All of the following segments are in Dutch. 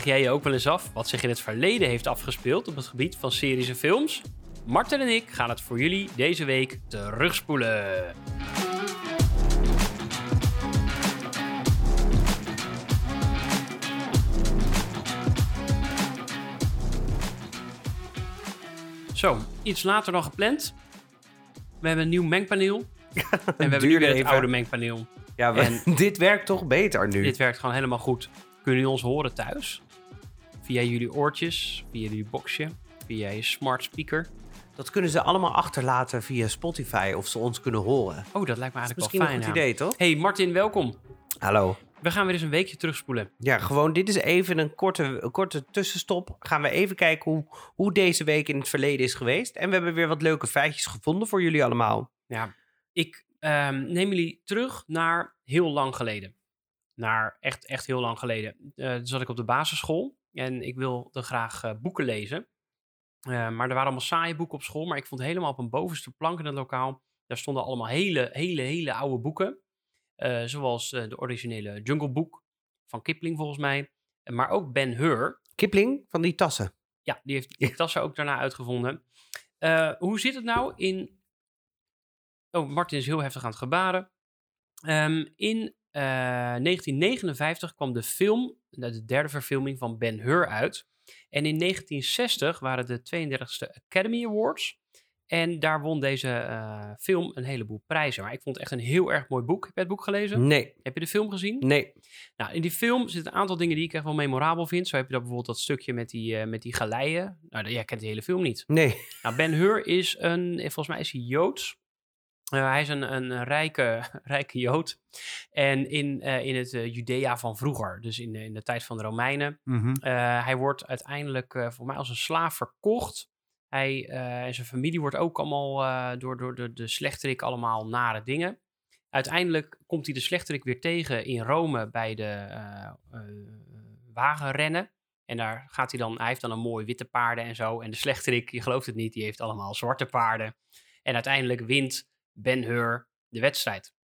Vraag jij je ook wel eens af wat zich in het verleden heeft afgespeeld op het gebied van series en films? Marten en ik gaan het voor jullie deze week terugspoelen. Zo, iets later dan gepland. We hebben een nieuw mengpaneel. en we hebben nu weer het even. oude mengpaneel. Ja, we- En- dit werkt toch beter nu? Dit werkt gewoon helemaal goed. Kunnen jullie ons horen thuis? Via jullie oortjes, via jullie boxje, via je smart speaker. Dat kunnen ze allemaal achterlaten via Spotify of ze ons kunnen horen. Oh, dat lijkt me Misschien eigenlijk een wel goed fijn. idee, toch? Hey Martin, welkom. Hallo. We gaan weer eens een weekje terugspoelen. Ja, gewoon dit is even een korte, een korte tussenstop. Gaan we even kijken hoe, hoe deze week in het verleden is geweest. En we hebben weer wat leuke feitjes gevonden voor jullie allemaal. Ja, ik ehm, neem jullie terug naar heel lang geleden. Naar echt, echt heel lang geleden. Eh toen zat ik op de basisschool en ik wilde graag eh, boeken lezen. Eh, maar er waren allemaal saaie boeken op school. Maar ik vond helemaal op een bovenste plank in het lokaal. Daar stonden allemaal hele, hele, hele oude boeken. Eh, zoals de originele Jungle Book van Kipling volgens mij. Maar ook Ben Hur. Kipling van die tassen. Ja, die heeft die tassen ook daarna uitgevonden. Hoe zit het nou in... Oh, Martin is heel heftig aan het gebaren. Ehm, in eh, 1959 kwam de film, de derde verfilming van Ben Hur uit. En in 1960 waren de 32e Academy Awards. En daar won deze eh, film een heleboel prijzen. Maar ik vond het echt een heel erg mooi boek. Heb je het boek gelezen? Nee, Heb je de film gezien? nee. Nou, in die film zitten een aantal dingen die ik echt wel memorabel vind. Zo heb je dat bijvoorbeeld dat stukje met die, eh, met die galeien. Nou, jij kent de hele film niet. Nee. Nou, Ben Hur is een, volgens mij is hij Joods. Eh, hij is een, een rijke, rijke Jood. En in, eh, in het eh, Judea van vroeger, dus in de, in de tijd van de Romeinen. Mhm. Hij wordt uiteindelijk voor mij als een slaaf verkocht. Hij en zijn familie wordt ook allemaal door, door de, de slechterik allemaal nare dingen. Uiteindelijk komt hij de slechterik weer tegen in Rome bij de wagenrennen. En daar gaat hij dan, hij heeft dan een mooi witte paarden en zo. En de slechterik, je gelooft het niet, die heeft allemaal zwarte paarden. En uiteindelijk wint Ben Hur de wedstrijd.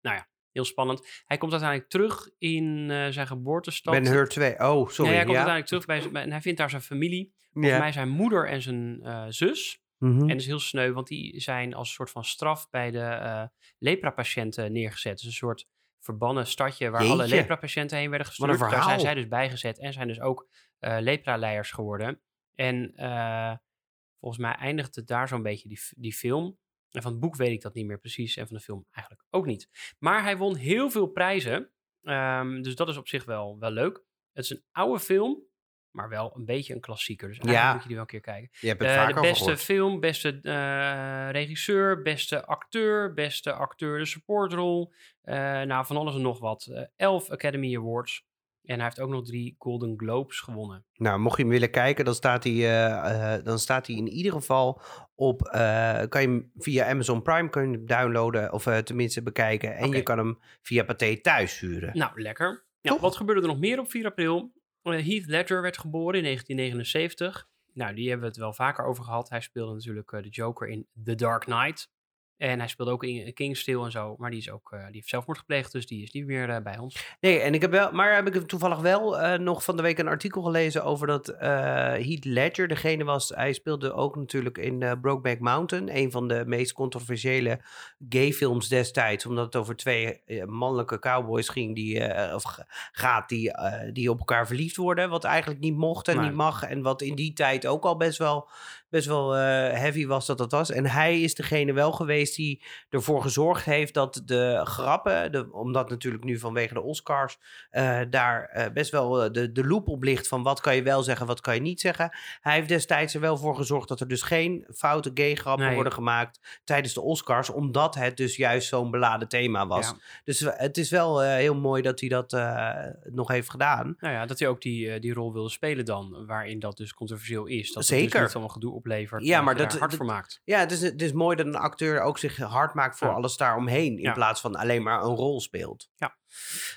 Nou ja, heel spannend. Hij komt uiteindelijk terug in eh, zijn geboortestad. Ben Hur 2. Oh, sorry. Nee, hij komt ja. uiteindelijk terug bij en hij vindt daar zijn familie. Volgens Ja. mij zijn moeder en zijn eh, zus. Mhm. En dat is heel sneu, want die zijn als een soort van straf bij de eh lepra-patiënten neergezet. Dus een soort verbannen stadje waar alle lepra-patiënten heen werden gestuurd. Daar zijn zij dus bijgezet en zijn dus ook eh lepra-leiders geworden. En volgens mij eindigt het daar zo'n beetje die, die film. En van het boek weet ik dat niet meer precies en van de film eigenlijk ook niet. Maar hij won heel veel prijzen, ehm, dus dat is op zich wel, wel leuk. Het is een oude film, maar wel een beetje een klassieker. Dus eigenlijk Ja. moet je die wel een keer kijken. Je hebt het Eh, vaak de beste film, beste eh, regisseur, beste acteur, beste acteur de supportrol. eh nou, van alles en nog wat. Elf Academy Awards. En hij heeft ook nog drie Golden Globes gewonnen. Nou, mocht je hem willen kijken, dan staat hij, eh, eh, dan staat hij in ieder geval op. eh, kan je hem via Amazon Prime kun je hem downloaden, of tenminste bekijken. En je kan hem via Pathé thuis huren. Nou, lekker. Ja, wat gebeurde er nog meer op 4 april? Heath Ledger werd geboren in 1979. Nou, die hebben we het wel vaker over gehad. Hij speelde natuurlijk de Joker in The Dark Knight. En hij speelde ook in King's Tale en zo. Maar die, is ook, eh, die heeft zelfmoord gepleegd, dus die is niet meer eh, bij ons. Nee, en ik heb wel, maar heb ik toevallig wel eh, nog van de week een artikel gelezen over dat Heath Ledger degene was. Hij speelde ook natuurlijk in Brokeback Mountain, een van de meest controversiële gayfilms destijds, omdat het over twee mannelijke cowboys ging die of gaat die, die op elkaar verliefd worden, wat eigenlijk niet mocht en niet mag en wat in die tijd ook al best wel best wel eh, heavy was dat dat was. En hij is degene wel geweest die ervoor gezorgd heeft dat de grappen, de, omdat natuurlijk nu vanwege de Oscars eh, daar eh, best wel de, de loop op ligt van wat kan je wel zeggen, wat kan je niet zeggen. Hij heeft destijds er wel voor gezorgd dat er dus geen foute gay grappen Nee. worden gemaakt tijdens de Oscars, omdat het dus juist zo'n beladen thema was. Ja. Dus het is wel heel mooi dat hij dat nog heeft gedaan. Nou ja, dat hij ook die, die rol wilde spelen dan, waarin dat dus controversieel is. Dat het Zeker. dus niet allemaal gedoe oplevert. Ja, maar dat- daar hard dat- voor maakt. Ja, het is, het is mooi dat een acteur ook zich hard maakt voor Ja. alles daaromheen. In Ja. plaats van alleen maar een rol speelt.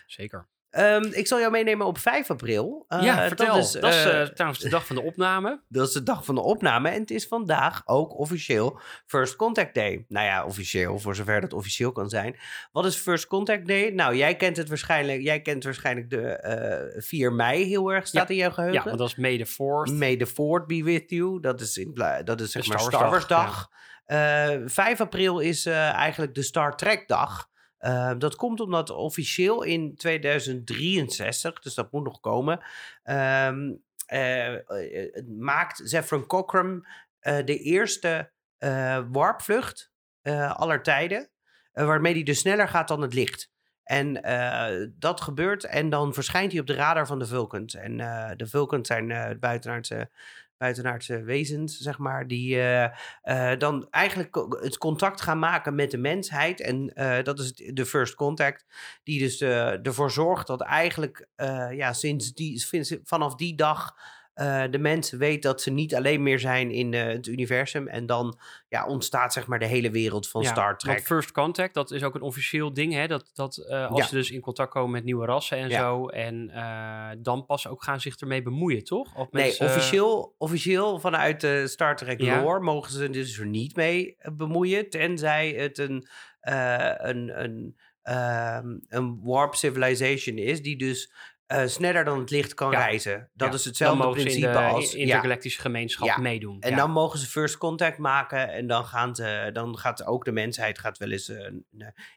Zeker. Ehm, ik zal jou meenemen op 5 april. Uh, ja, vertel. Dat is, dat is eh, uh, trouwens de dag van de opname. Dat is de dag van de opname. En het is vandaag ook officieel First Contact Day. Nou ja, officieel, voor zover dat officieel kan zijn. Wat is First Contact Day? Nou, jij kent het waarschijnlijk. Jij kent waarschijnlijk de 4 mei heel erg, staat ja. in jouw geheugen. Ja, want dat is May the 4th. May the 4th be with you. Dat is, in, dat is zeg De maar Star Wars dag, dag. 5 april is eigenlijk de Star Trek dag. Uh, dat komt omdat officieel in 2063, dus dat moet nog komen, um, uh, maakt Zefram Cochrane de eerste warpvlucht aller tijden, waarmee hij dus sneller gaat dan het licht. En dat gebeurt en dan verschijnt hij op de radar van de Vulcans. En de Vulcans zijn uh, buitenaardse buitenaardse wezens, zeg maar, die uh, uh, dan eigenlijk het contact gaan maken met de mensheid. En uh, dat is de first contact, die dus ervoor zorgt dat eigenlijk ja, sinds die, vanaf die dag uh, de mensen weet dat ze niet alleen meer zijn in uh, het universum. En dan ja, ontstaat zeg maar de hele wereld van ja, Star Trek. First Contact, dat is ook een officieel ding. Hè? Dat, dat uh, als Ja. ze dus in contact komen met nieuwe rassen en Ja. zo. En dan pas ook gaan zich ermee bemoeien, toch? Of Nee, mensen- officieel, officieel vanuit de Star Trek lore mogen ze dus er niet mee eh, bemoeien. Tenzij het een, eh, een, een, ehm, een warp civilization is die dus eh, sneller dan het licht kan Ja. reizen. Dat Ja, is hetzelfde principe in de als... in- ja. intergalactische gemeenschap Ja. meedoen. En dan mogen ze first contact maken en dan, gaan ze, dan gaat ook de mensheid gaat wel eens eh,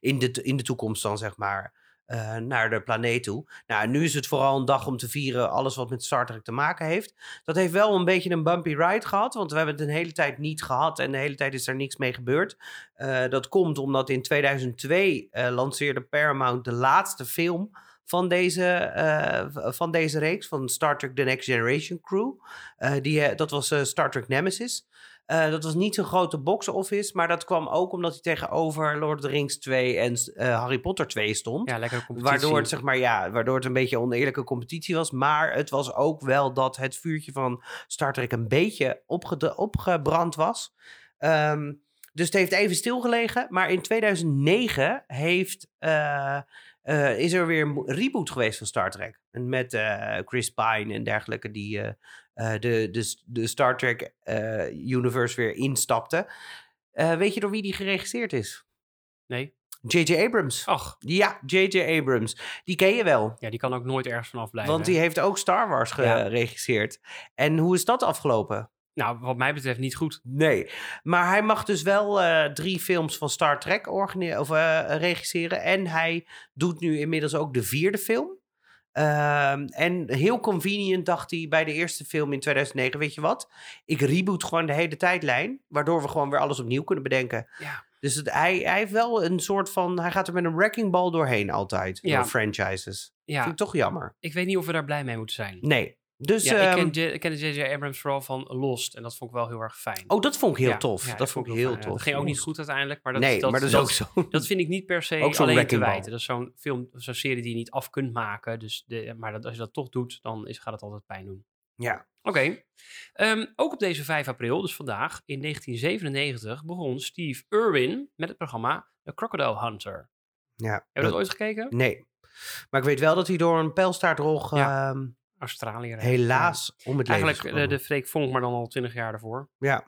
in, de, in de toekomst dan zeg maar eh, naar de planeet toe. Nou, nu is het vooral een dag om te vieren alles wat met Star Trek te maken heeft. Dat heeft wel een beetje een bumpy ride gehad, want we hebben het een hele tijd niet gehad en de hele tijd is er niks mee gebeurd. Eh, dat komt omdat in 2002 eh, lanceerde Paramount de laatste film van deze, eh, van deze reeks, van Star Trek The Next Generation Crew. Eh, die, eh, dat was Star Trek Nemesis. Dat was niet zo'n grote box office, maar dat kwam ook omdat hij tegenover Lord of the Rings 2 en Harry Potter 2 stond. ja, lekker competitie. Waardoor het, zeg maar, ja, waardoor het een beetje oneerlijke competitie was. Maar het was ook wel dat het vuurtje van Star Trek een beetje opgebrand was. Ehm, dus het heeft even stilgelegen. Maar in 2009 heeft, eh, is er weer een reboot geweest van Star Trek. En met eh, Chris Pine en dergelijke die eh, de, de, de Star Trek universe weer instapte. Weet je door wie die geregisseerd is? Nee? J.J. Abrams. Ach, Ja, J.J. Abrams. Die ken je wel. ja, die kan ook nooit ergens vanaf blijven. Want die heeft ook Star Wars Ja. geregisseerd. En hoe is dat afgelopen? Nou, wat mij betreft niet goed. Nee. Maar hij mag dus wel eh, drie films van Star Trek organi- of, eh, regisseren. En hij doet nu inmiddels ook de vierde film. Ehm, en heel convenient dacht hij bij de eerste film in 2009, weet je wat? Ik reboot gewoon de hele tijdlijn, waardoor we gewoon weer alles opnieuw kunnen bedenken. Ja. Dus het, hij, hij heeft wel een soort van, hij gaat er met een wrecking ball doorheen altijd, Ja. door franchises. Ja, Vind ik toch jammer. ik weet niet of we daar blij mee moeten zijn. Nee. Dus, ja, ehm, ik ken, J- ik ken J.J. Abrams vooral van Lost. En dat vond ik wel heel erg fijn. oh, dat vond ik heel Ja, tof. ja, dat vond ik heel fijn. tof. Dat ging ook niet goed uiteindelijk. Maar dat, nee, dat, maar dat is ook zo. Dat vind ik niet per se alleen te wijten. Dat is zo'n film, zo'n serie die je niet af kunt maken. Dus de, maar dat, als je dat toch doet, dan is, gaat het altijd pijn doen. Ja. Oké. Ehm, ook op deze 5 april, dus vandaag, in 1997, begon Steve Irwin met het programma The Crocodile Hunter. ja. Heb je dat ooit gekeken? Nee. Maar ik weet wel dat hij door een pijlstaartrog Ja. ehm, Australië. helaas om het Ja. leven Eigenlijk de, gekomen. de Freek Vonk, maar dan al 20 jaar daarvoor. Ja.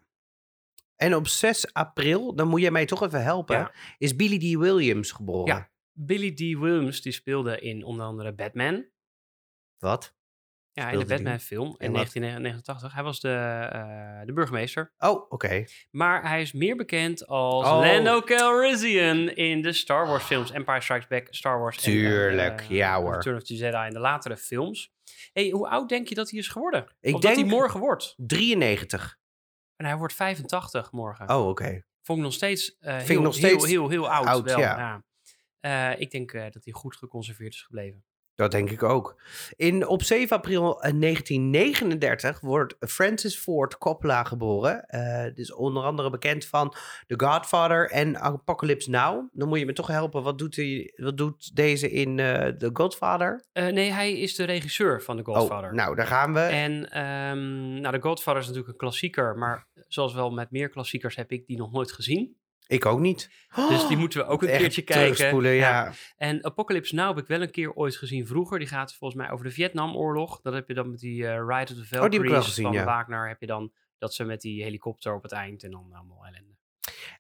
En op 6 april, dan moet jij mij toch even helpen, Ja. is Billy D. Williams geboren. Ja. Billy D. Williams, die speelde in onder andere Batman. Wat? Ja, in de? Batman-film in En wat? 1989. Hij was de, eh, de burgemeester. Oh, oké. Maar hij is meer bekend als Oh. Lando Calrissian in de Star Wars films. Empire Strikes Back, Star Wars Tuurlijk, en uh, ja hoor. Return of the Jedi en de latere films. Hey, hoe oud denk je dat hij is geworden? Ik of dat hij denk- morgen wordt? 93. En hij wordt 85 morgen. Oh, oké. Vond ik nog steeds, eh, heel, nog heel, steeds heel, heel, oud. oud, wel, ja. Eh, ik denk eh, dat hij goed geconserveerd is gebleven. Dat denk ik ook. In, op 7 april eh, 1939 wordt Francis Ford Coppola geboren. Eh dus onder andere bekend van The Godfather en Apocalypse Now. Dan moet je me toch helpen. Wat doet, hij, wat doet deze in eh The Godfather? Eh, nee, hij is de regisseur van The Godfather. Oh, nou, daar gaan we. En ehm nou, The Godfather is natuurlijk een klassieker, maar zoals wel met meer klassiekers heb ik die nog nooit gezien. Ik ook niet. Dus die moeten we ook een Echt keertje kijken. terugspoelen, ja. En Apocalypse Now heb ik wel een keer ooit gezien vroeger. Die gaat volgens mij over de Vietnamoorlog. Dat heb je dan met die eh, Ride of the Valkyries Oh, die heb ik wel gezien, van ja. Wagner. Heb je dan dat ze met die helikopter op het eind en dan allemaal ellende.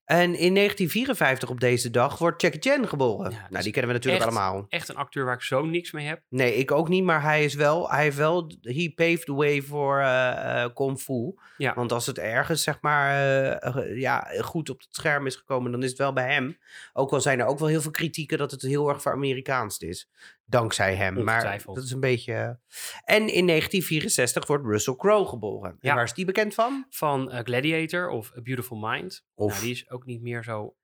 En in 1954 op deze dag wordt Jackie Chan geboren. Ja, nou, is die kennen we natuurlijk echt- allemaal. Echt een acteur waar ik zo niks mee heb. Nee, ik ook niet, maar hij is wel, hij heeft wel, he paved the way voor eh, kung fu. Ja. Want als het ergens, zeg maar, eh, ja, goed op het scherm is gekomen, dan is het wel bij hem. Ook al zijn er ook wel heel veel kritieken dat het heel erg voor Amerikaans is. Dankzij hem. Maar dat is een beetje... eh, En in 1964 wordt Russell Crowe geboren. En waar is die bekend van? Van eh, Gladiator of A Beautiful Mind. Of- Nou, die is ook niet meer zo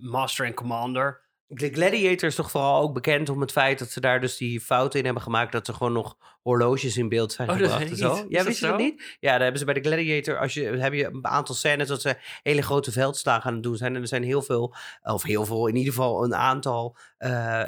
Master and Commander. De Gladiator is toch vooral ook bekend om het feit dat ze daar dus die fout in hebben gemaakt. Dat er gewoon nog horloges in beeld zijn Oh, dat gebracht. en zo. Ja, dat wist je dat niet? Ja, daar hebben ze bij de Gladiator, als je, heb je een aantal scènes dat ze hele grote veldslagen aan het doen zijn. En er zijn heel veel, of heel veel, in ieder geval een aantal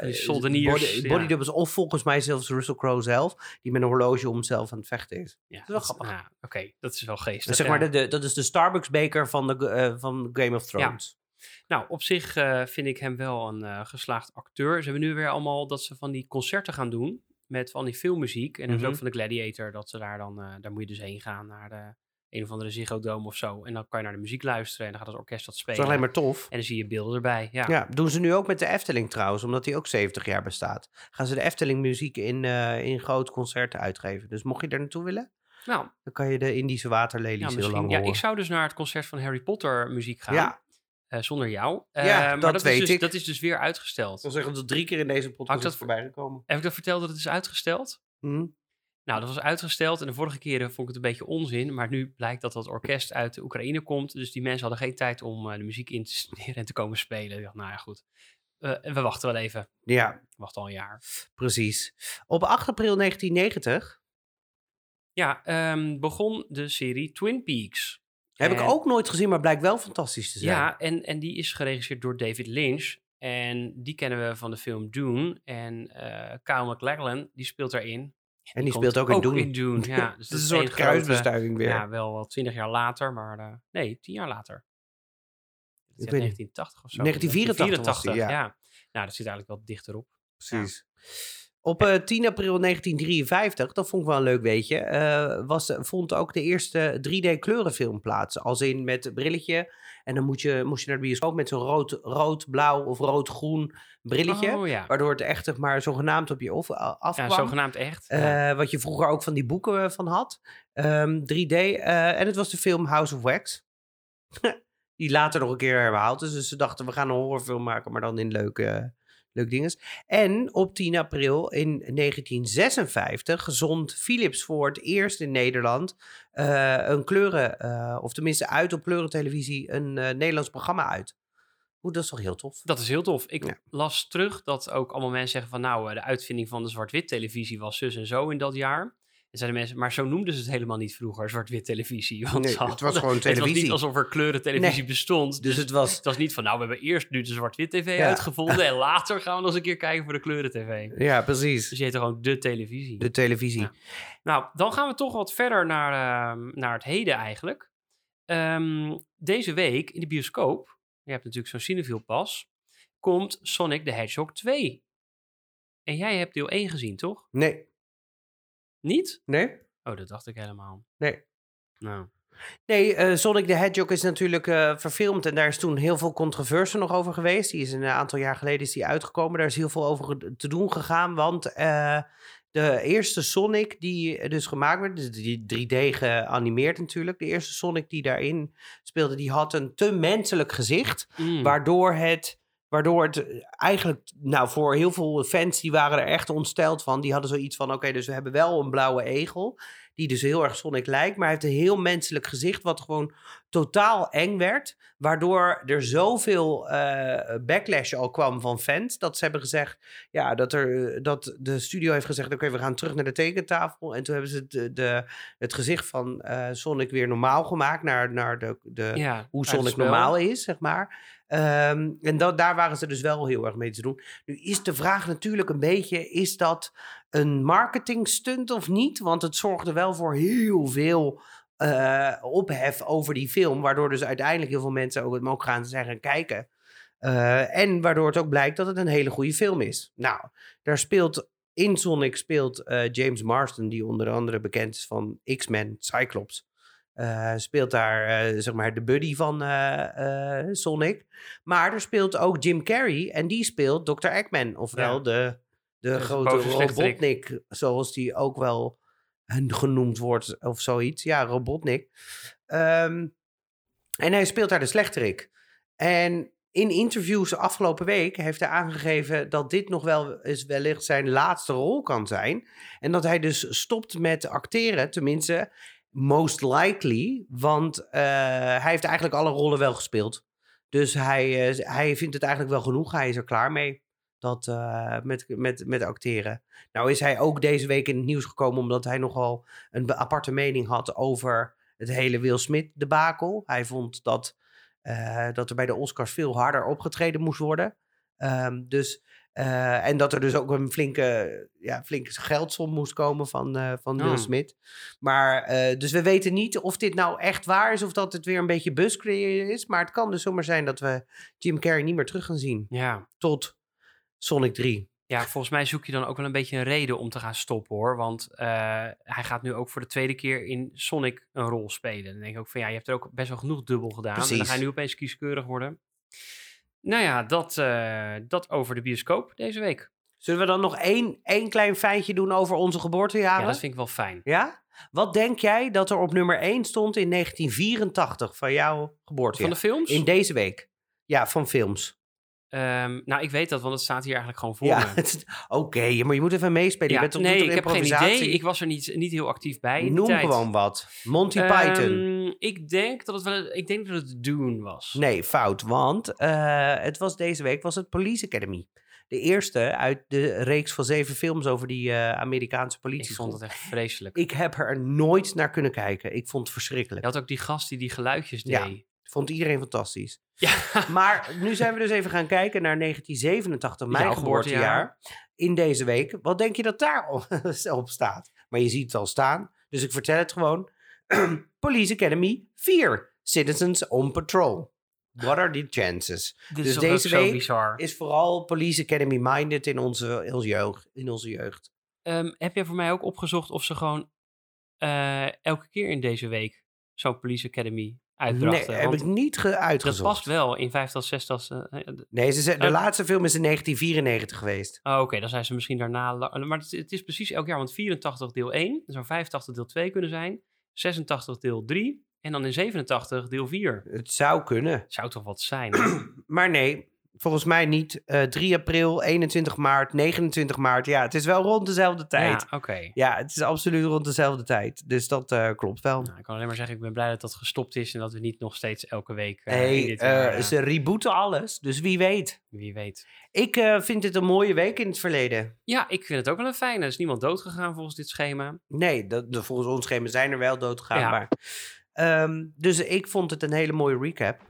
Die soldeniers, body, ja. bodydoubles. Of volgens mij zelfs Russell Crowe zelf, die met een horloge om zichzelf aan het vechten is. Ja, is wel dat grappig. ja, Oké, dat is wel geestig. Zeg maar, de, de- dat is de Starbucks beker van, de, eh, van Game of Thrones. Nou, op zich eh, vind ik hem wel een eh, geslaagd acteur. Ze hebben nu weer allemaal dat ze van die concerten gaan doen. Met van die filmmuziek. En dan is Mhm. ook van de Gladiator. Dat ze daar dan, eh, daar moet je dus heen gaan naar de een of andere Ziggo Dome of zo. En dan kan je naar de muziek luisteren. En dan gaat het orkest dat Dat spelen. is alleen maar tof. En dan zie je beelden erbij. Ja. Ja, doen ze nu ook met de Efteling trouwens, omdat die ook 70 jaar bestaat. Gaan ze de Efteling muziek in, eh in grote concerten uitgeven. Dus mocht je daar naartoe willen, Nou, dan kan je de Indische waterlelies ja, heel lang Ja, ik zou dus naar het concert van Harry Potter muziek gaan. Ja. Eh, zonder jou. Ja, Eh, maar dat dat, weet is dus, ik. dat is dus weer uitgesteld. Wil zeggen dat drie keer in deze podcast dat- voorbij gekomen. Heb ik dat verteld dat het is uitgesteld? Hm? Nou, dat was uitgesteld en de vorige keren vond ik het een beetje onzin. Maar nu blijkt dat dat orkest uit de Oekraïne komt. Dus die mensen hadden geen tijd om eh, de muziek in te studeren en te komen spelen. Ik dacht, nou ja, goed. We wachten wel even. Ja, We wachten al een jaar. precies. Op 8 april 1990 Ja, ehm, begon de serie Twin Peaks. Heb ik En- ook nooit gezien, maar blijkt wel fantastisch te zijn. Ja, en, en die is geregisseerd door David Lynch. En die kennen we van de film Dune. En eh Kyle die speelt daarin. en die komt speelt ook in Dune. in Dune, ja. Dus is dat een is soort één grote- kruisbestuiving weer. Ja, wel wel twintig jaar later, maar eh, nee, tien jaar later. Ik Ik weet niet. 1980 of zo. 1984 was die, ja. ja. Nou, dat zit eigenlijk wel dichterop. Precies. Op eh, 10 april 1953, dat vond ik wel een leuk weetje, eh, was, vond ook de eerste 3D kleurenfilm plaats. Als in met brilletje. En dan moet je, moest je naar de bioscoop met zo'n rood, rood, blauw of rood-groen brilletje. Oh ja. Waardoor het echt zeg maar, zogenaamd op je Ja, afkwam. zogenaamd echt. ja. Eh, wat je vroeger ook van die boeken eh, van had. Ehm, 3D. eh, en het was de film House of Wax. die later nog een keer herhaald is. Dus ze dachten, we gaan een horrorfilm maken, maar dan in leuke, leuke dingen. En op 10 april in 1956 zond Philips voor het eerst in Nederland eh, een kleuren, eh, of tenminste uit op kleurentelevisie, een eh, Nederlands programma uit. Oeh, dat is toch heel tof? Dat is heel tof. Ik Ja. las terug dat ook allemaal mensen zeggen van nou, de uitvinding van de zwart-wit televisie was zus en zo in dat jaar. En zeiden mensen, maar zo noemden ze het helemaal niet vroeger, zwart-wit televisie. Want Nee, het was gewoon Het was televisie. niet alsof er kleurentelevisie Nee. bestond. Dus het was... Het was niet van, nou, we hebben eerst nu de zwart-wit tv Ja. uitgevonden en later gaan we nog eens een keer kijken voor de kleuren-tv. Ja, precies. Dus je heette gewoon de televisie. De televisie. Ja. Nou, dan gaan we toch wat verder naar, ehm, naar het heden eigenlijk. Ehm, deze week in de bioscoop, je hebt natuurlijk zo'n Cinefield pas, komt Sonic the Hedgehog 2. En jij hebt deel 1 gezien, toch? Nee. Niet? Nee? Oh, dat dacht ik helemaal. Nee. Nou, Nee, eh, Sonic the Hedgehog is natuurlijk eh, verfilmd en daar is toen heel veel controverse nog over geweest. Die is een aantal jaar geleden is die uitgekomen. Daar is heel veel over te doen gegaan, want eh, de eerste Sonic die dus gemaakt werd, dus die 3D geanimeerd natuurlijk, de eerste Sonic die daarin speelde, die had een te menselijk gezicht, mm, waardoor het... Waardoor het eh, eigenlijk, nou voor heel veel fans, die waren er echt ontsteld van. Die hadden zoiets van, oké, dus we hebben wel een blauwe egel. Die dus heel erg Sonic lijkt, maar hij heeft een heel menselijk gezicht, wat gewoon totaal eng werd. Waardoor er zoveel eh, backlash al kwam van fans, dat ze hebben gezegd, ja, dat, er, dat de studio heeft gezegd, oké, we gaan terug naar de tekentafel. En toen hebben ze de, de, het gezicht van eh, Sonic weer normaal gemaakt, naar, naar de, de, ja, hoe Sonic normaal is, zeg maar. Ehm, en dat, daar waren ze dus wel heel erg mee te doen. Nu is de vraag natuurlijk een beetje, is dat een marketing stunt of niet? Want het zorgde wel voor heel veel eh, ophef over die film. Waardoor dus uiteindelijk heel veel mensen ook het ook gaan zijn gaan kijken. Eh, en waardoor het ook blijkt dat het een hele goede film is. Nou, daar speelt in Sonic speelt eh, James Marston, die onder andere bekend is van X-Men, Cyclops. Eh, speelt daar eh, zeg maar de buddy van eh, Sonic. Maar er speelt ook Jim Carrey en die speelt Dr. Eggman. Ofwel Ja. de, de grote. Robotnik, zoals die ook wel genoemd wordt of zoiets. Ja, Robotnik. Ehm, en hij speelt daar de slechterik. En in interviews afgelopen week heeft hij aangegeven dat dit nog wel eens wellicht zijn laatste rol kan zijn. En dat hij dus stopt met acteren, tenminste, most likely. Want eh, hij heeft eigenlijk alle rollen wel gespeeld. Dus hij, eh, hij vindt het eigenlijk wel genoeg. Hij is er klaar mee. Dat, eh, met, met, met acteren. Nou is hij ook deze week in het nieuws gekomen omdat hij nogal een aparte mening had over het hele Will Smith debakel. Hij vond dat, dat er bij de Oscars veel harder opgetreden moest worden. Ehm, dus, eh, en dat er dus ook een flinke, ja, flinke geldsom moest komen van, eh, van Will Oh. Smith. Maar, eh, dus we weten niet of dit nou echt waar is of dat het weer een beetje buzz creëren is. Maar het kan dus zomaar zijn dat we Jim Carrey niet meer terug gaan zien Ja. tot Sonic 3. ja, volgens mij zoek je dan ook wel een beetje een reden om te gaan stoppen hoor. Want hij gaat nu ook voor de tweede keer in Sonic een rol spelen. Dan denk ik ook van ja, je hebt er ook best wel genoeg dubbel gedaan. En dan ga je nu opeens kieskeurig worden. Nou ja, dat, eh, dat over de bioscoop deze week. Zullen we dan nog één, één klein feitje doen over onze geboortejaren? Ja, dat vind ik wel fijn. Ja? Wat denk jij dat er op nummer 1 stond in 1984 van jouw geboortejaar? Van de films? In deze week. Ja, van films. Ehm, nou, ik weet dat, want het staat hier eigenlijk gewoon voor Ja, me. oké, maar je moet even meespelen. je bent toch nee, ik heb geen improvisatie? idee. Ik was er niet, niet heel actief bij. in Noem gewoon wat. Monty Python. Ehm, ik denk dat het wel. Ik denk dat het Dune was. Nee, fout. Want eh, het was deze week was het Police Academy. De eerste uit de reeks van zeven films over die eh, Amerikaanse ik politie. vond het echt vreselijk. Ik heb er nooit naar kunnen kijken. Ik vond het verschrikkelijk. Je had ook die gast die die geluidjes deed. Ja. Vond iedereen fantastisch. Ja. Maar nu zijn we dus even gaan kijken naar 1987, mijn Jouw geboortejaar. In deze week. Wat denk je dat daar op staat? Maar je ziet het al staan. Dus ik vertel het gewoon. Police Academy 4. Citizens on Patrol. What are the chances? Dit Dus is deze week bizar. Is vooral Police Academy minded in onze, in onze jeugd. In onze jeugd. Ehm, heb jij voor mij ook opgezocht of ze gewoon eh, elke keer in deze week zo'n Police Academy Nee, uitbrachten? heb Want ik niet ge- dat past wel in 50, 60. eh, eh, Nee, ze de Eh, laatste film is in 1994 geweest. Oh, Oké, dan zijn ze misschien daarna. la- Maar het, is- het is precies elk jaar, want 84 deel 1, dat zou 85 deel 2 kunnen zijn, 86 deel 3 en dan in 87 deel 4. Het zou kunnen. Zou toch wat zijn? Maar nee, volgens mij niet. Eh 3 april, 21 maart, 29 maart. Ja, het is wel rond dezelfde tijd. ja, oké. Ja, het is absoluut rond dezelfde tijd. Dus dat eh, klopt wel. Nou, ik kan alleen maar zeggen, ik ben blij dat dat gestopt is en dat we niet nog steeds elke week. hey, dit eh, ze rebooten alles, dus wie weet. Wie weet. Ik vind dit een mooie week in het verleden. Ja, ik vind het ook wel een fijne. Er is niemand doodgegaan volgens dit schema. Nee, dat, volgens ons schema zijn er wel doodgegaan. Ja. Maar, Ehm, dus ik vond het een hele mooie recap.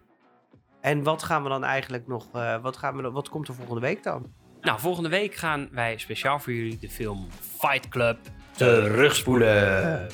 En wat gaan we dan eigenlijk nog... eh, wat, gaan we, wat komt er volgende week dan? Nou, volgende week gaan wij speciaal voor jullie de film Fight Club Terugspoelen.